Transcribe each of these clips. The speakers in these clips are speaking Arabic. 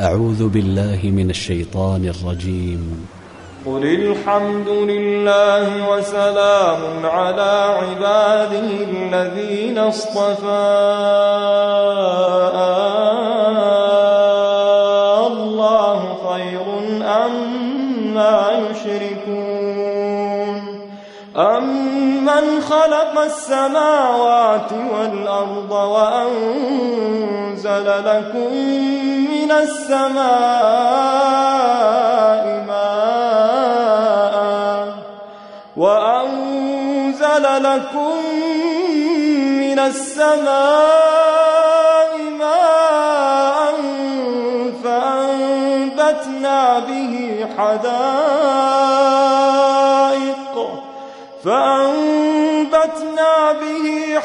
أعوذ بالله من الشيطان الرجيم. قل الحمد لله وسلام على عباده الذين اصطفى. الله خير أما أمن خلق السماوات والأرض وأنزل لكم من السماء ماء وأنزل لكم من السماء ماء فأنبتنا به حدائق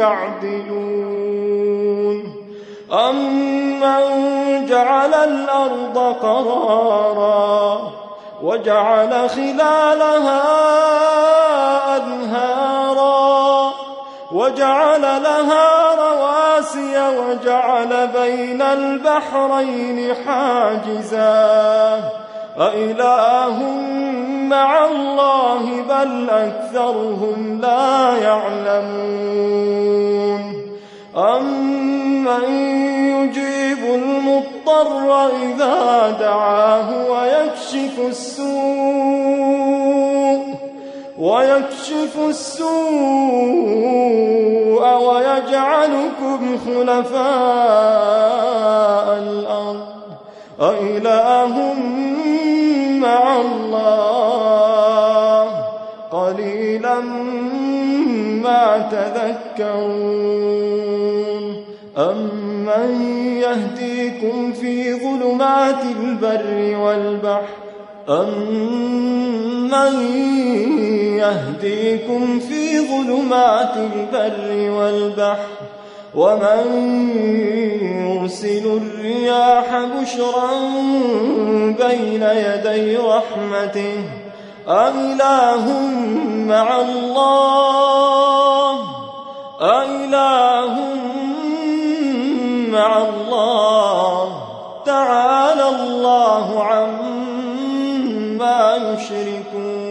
يعدلون. أمن جعل الأرض قرارا وجعل خلالها أنهارا وجعل لها رواسي وجعل بين البحرين حاجزا أإله مع الله بل أكثرهم لا يعلمون أمن يجيب المضطر إذا دعاه ويكشف السوء ويكشف السوء ويجعلكم خلفاء الأرض أإله مع الله قليلا ما تذكرون أمن يهديكم في ظلمات البر والبحر أمن يهديكم في ظلمات البر والبحر ومن يرسل الرياح بشرا بين يدي رحمته أإله مع الله أإله مع الله تعالى الله عما يشركون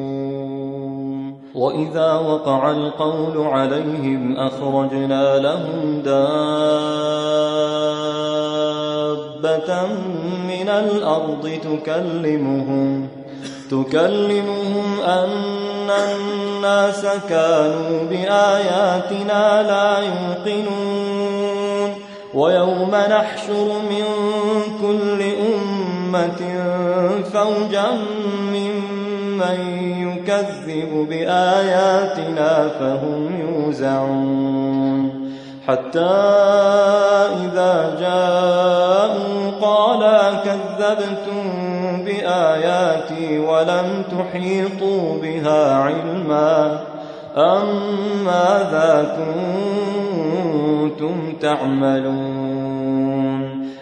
وإذا وقع القول عليهم أخرجنا لهم دابة من الأرض تكلمهم تكلمهم أن الناس كانوا بآياتنا لا يوقنون ويوم نحشر من كل أمة فوجا ممن يكذب بآياتنا فهم يوزعون. حتى إذا جاءوا قال كذبتم بآياتي ولم تحيطوا بها علما أم ماذا كنتم تعملون؟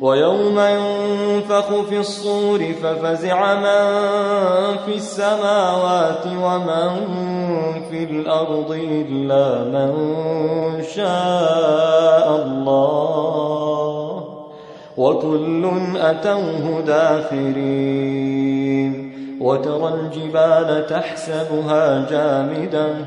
ويوم ينفخ في الصور ففزع من في السماوات ومن في الأرض إلا من شاء الله. وكل أتوه داخرين وترى الجبال تحسبها جامدا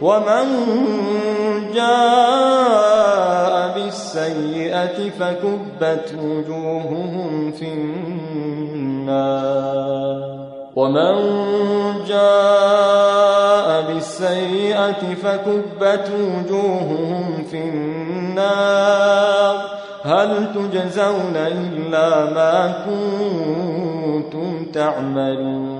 ومن جاء بالسيئة فكبت وجوههم في النار ومن جاء بالسيئة فكبت وجوههم في النار هل تجزون إلا ما كنتم تعملون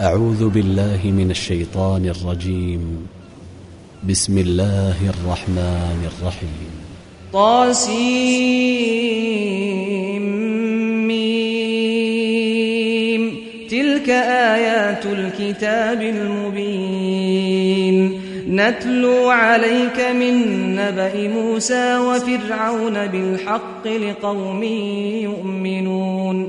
أعوذ بالله من الشيطان الرجيم. بسم الله الرحمن الرحيم. طاسيم تلك آيات الكتاب المبين. نتلو عليك من نبأ موسى وفرعون بالحق لقوم يؤمنون.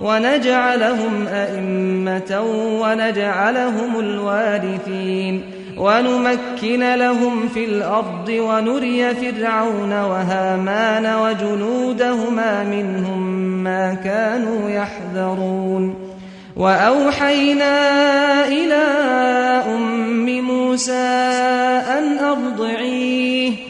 ونجعلهم أئمة ونجعلهم الوارثين ونمكن لهم في الأرض ونري فرعون وهامان وجنودهما منهم ما كانوا يحذرون وأوحينا إلى أم موسى أن أرضعيه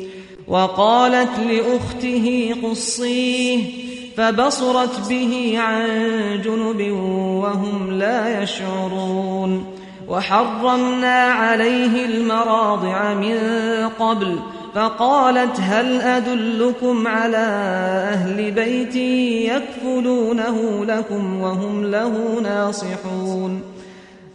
وقالت لأخته قصيه فبصرت به عن جنب وهم لا يشعرون وحرمنا عليه المراضع من قبل فقالت هل أدلكم على أهل بيت يكفلونه لكم وهم له ناصحون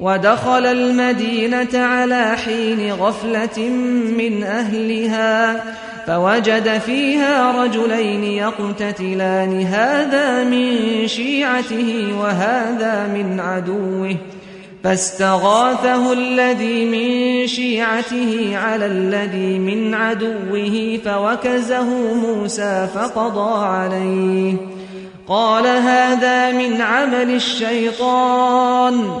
ودخل المدينة على حين غفلة من أهلها فوجد فيها رجلين يقتتلان هذا من شيعته وهذا من عدوه. فاستغاثه الذي من شيعته على الذي من عدوه فوكزه موسى فقضى عليه. قال هذا من عمل الشيطان.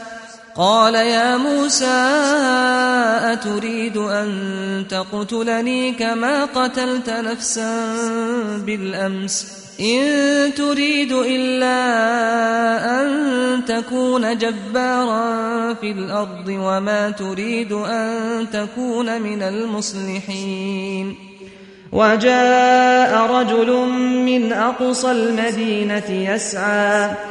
قال يا موسى أتريد أن تقتلني كما قتلت نفسا بالأمس؟ إن تريد إلا أن تكون جبارا في الأرض وما تريد أن تكون من المصلحين. وجاء رجل من أقصى المدينة يسعى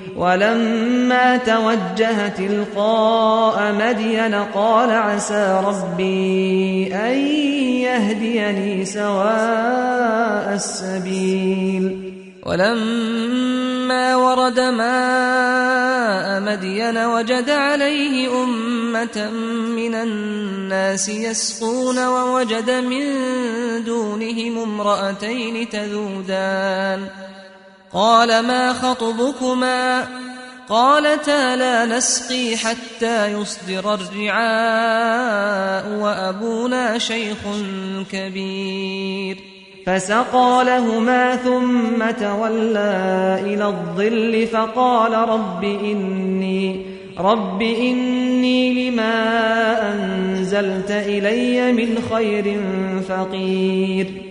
ولما توجه تلقاء مدين قال عسى ربي أن يهديني سواء السبيل. ولما ورد ماء مدين وجد عليه أمة من الناس يسقون ووجد من دونهم امرأتين تذودان. قال ما خطبكما؟ قالتا لا نسقي حتى يصدر الرعاء وأبونا شيخ كبير. فسقى لهما ثم تولى إلى الظل فقال رب إني رب إني لما أنزلت إلي من خير فقير.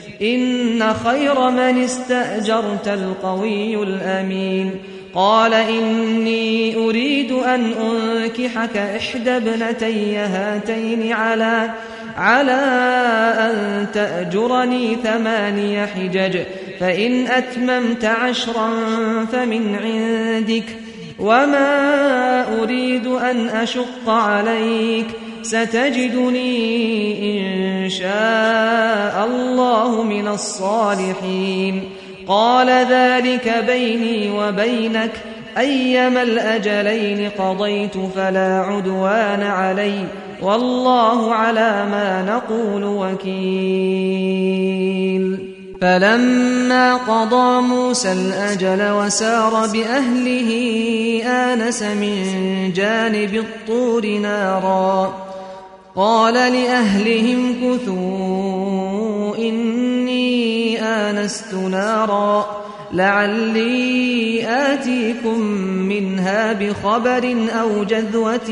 إن خير من استأجرت القوي الأمين. قال إني أريد أن أنكحك إحدى ابنتي هاتين على على أن تأجرني ثماني حجج فإن أتممت عشرا فمن عندك وما أريد أن أشق عليك. ستجدني إن شاء الله من الصالحين. قال ذلك بيني وبينك. أيما الأجلين قضيت فلا عدوان علي. والله على ما نقول وكيل. فلما قضى موسى الأجل وسار بأهله آنس من جانب الطور نارا. قال لأهلهم كثوا إني آنست نارا لعلي آتيكم منها بخبر أو جذوة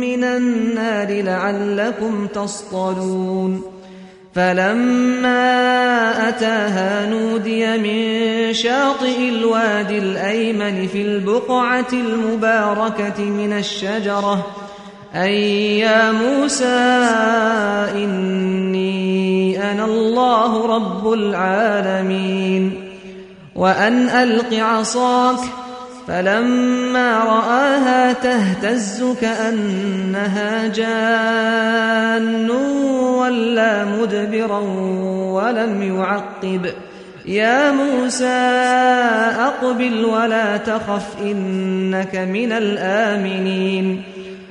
من النار لعلكم تصطلون فلما أتاها نودي من شاطئ الوادي الأيمن في البقعة المباركة من الشجرة أي يا موسى إني أنا الله رب العالمين. وأن ألق عصاك فلما رآها تهتز كأنها جان. ولا مدبرا ولم يعقب. يا موسى أقبل ولا تخف إنك من الآمنين.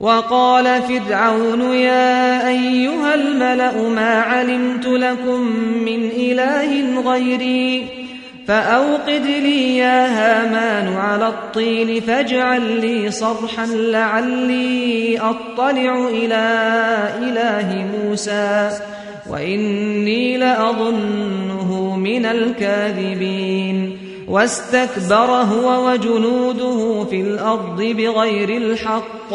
وقال فرعون يا أيها الملأ ما علمت لكم من إله غيري فأوقد لي يا هامان على الطين فاجعل لي صرحا لعلي أطلع إلى إله موسى وإني لأظنه من الكاذبين واستكبر هو وجنوده في الأرض بغير الحق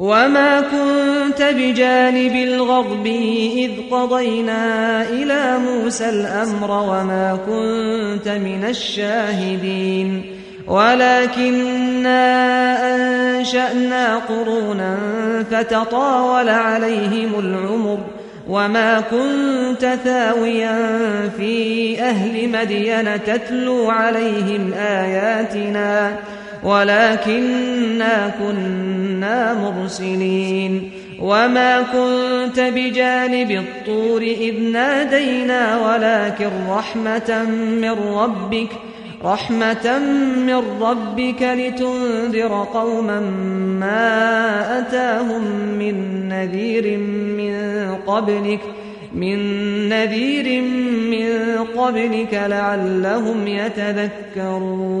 وما كنت بجانب الغرب إذ قضينا إلى موسى الأمر وما كنت من الشاهدين ولكننا أنشأنا قرونا فتطاول عليهم العمر وما كنت ثاويا في أهل مدين تتلو عليهم آياتنا ولكننا كنا مرسلين وما كنت بجانب الطور إذ نادينا ولكن رحمة من ربك رحمة من ربك لتنذر قوما ما أتاهم من نذير من قبلك من نذير من قبلك لعلهم يتذكرون.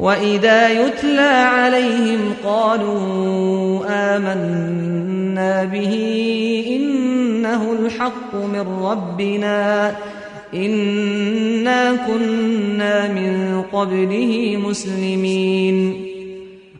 وإذا يتلى عليهم قالوا آمنا به إنه الحق من ربنا إنا كنا من قبله مسلمين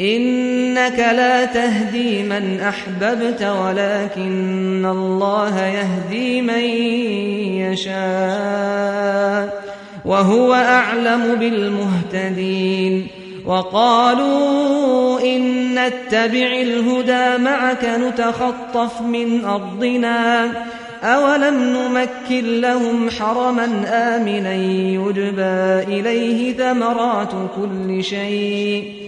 إنك لا تهدي من أحببت ولكن الله يهدي من يشاء وهو أعلم بالمهتدين وقالوا إن نتبع الهدى معك نتخطف من أرضنا أولم نمكن لهم حرما آمنا يجبى إليه ثمرات كل شيء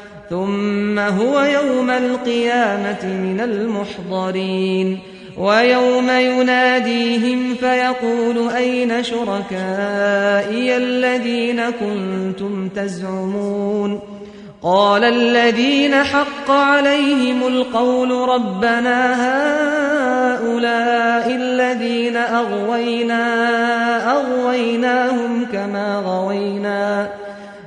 ثم هو يوم القيامة من المحضرين. ويوم يناديهم فيقول أين شركائي الذين كنتم تزعمون؟ قال الذين حق عليهم القول ربنا هؤلاء الذين أغوينا أغويناهم كما غوينا.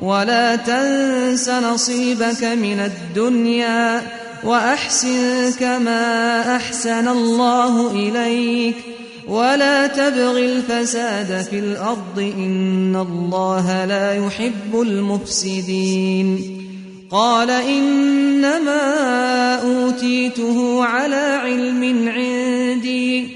ولا تنس نصيبك من الدنيا وأحسن كما أحسن الله إليك ولا تبغ الفساد في الأرض إن الله لا يحب المفسدين قال إنما أوتيته على علم عندي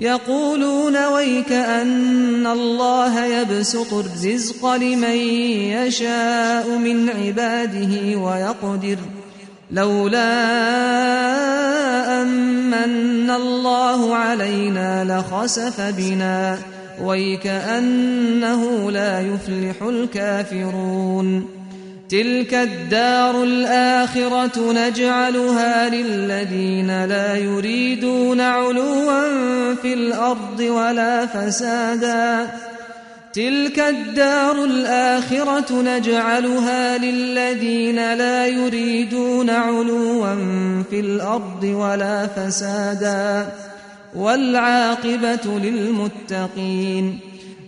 يقولون ويك أن الله يبسط الرزق لمن يشاء من عباده ويقدر ۖ. لولا أمن الله علينا لخسف بنا. ويكأنه لا يفلح الكافرون. تلك الدار الآخرة نجعلها للذين لا يريدون علوا في الأرض ولا فسادا. تلك الدار الآخرة نجعلها للذين لا يريدون علوا في الأرض ولا فسادا. والعاقبة للمتقين.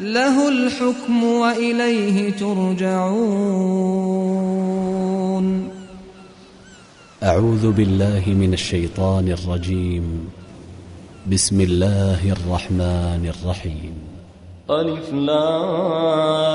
له الحكم وإليه ترجعون. أعوذ بالله من الشيطان الرجيم. بسم الله الرحمن الرحيم. ألف لام.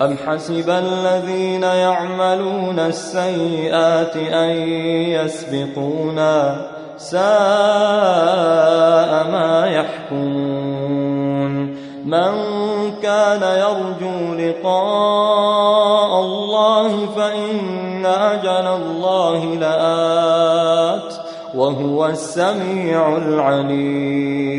أم حسب الذين يعملون السيئات أن يسبقونا ساء ما يحكمون من كان يرجو لقاء الله فإن أجل الله لآت وهو السميع العليم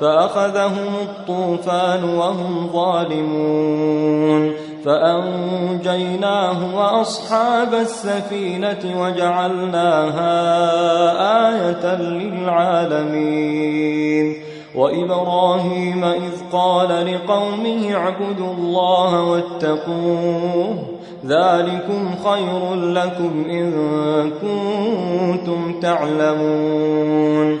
فأخذهم الطوفان وهم ظالمون فأنجيناه وأصحاب السفينة وجعلناها آية للعالمين وإبراهيم إذ قال لقومه اعبدوا الله واتقوه ذلكم خير لكم إن كنتم تعلمون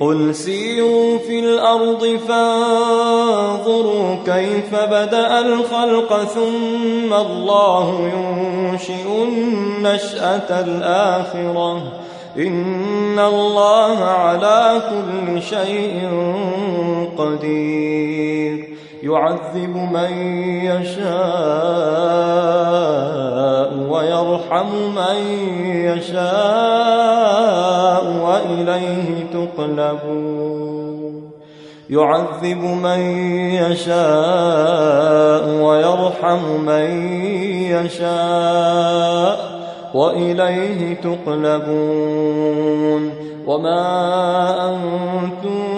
قل سيروا في الأرض فانظروا كيف بدأ الخلق ثم الله ينشئ النشأة الآخرة. إن الله على كل شيء قدير. يعذب من يشاء ويرحم من يشاء وإليه تقلبون. يعذب من يشاء ويرحم من يشاء وإليه تقلبون. وما أنتم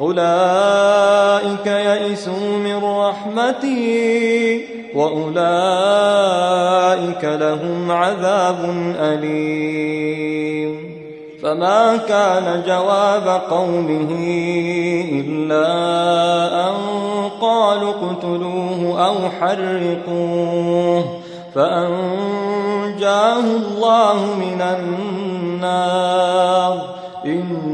أولئك يئسوا من رحمتي وأولئك لهم عذاب أليم. فما كان جواب قومه إلا أن قالوا اقتلوه أو حرقوه فأنجاه الله من النار. إن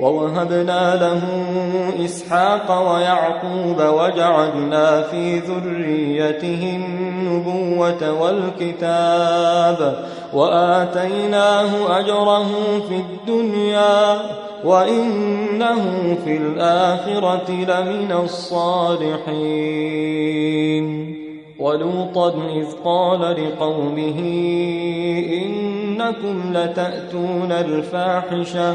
ووهبنا له إسحاق ويعقوب وجعلنا في ذريته النبوة والكتاب وآتيناه أجره في الدنيا وإنه في الآخرة لمن الصالحين. ولوطا إذ قال لقومه إنكم لتأتون الفاحشة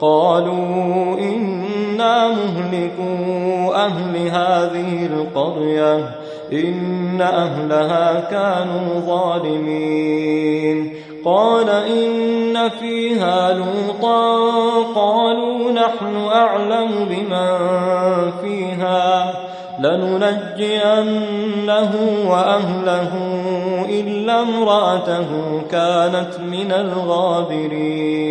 قالوا إنا مهلكو أهل هذه القرية إن أهلها كانوا ظالمين. قال إن فيها لوطا قالوا نحن أعلم بمن فيها لننجينه وأهله إلا امرأته كانت من الغابرين.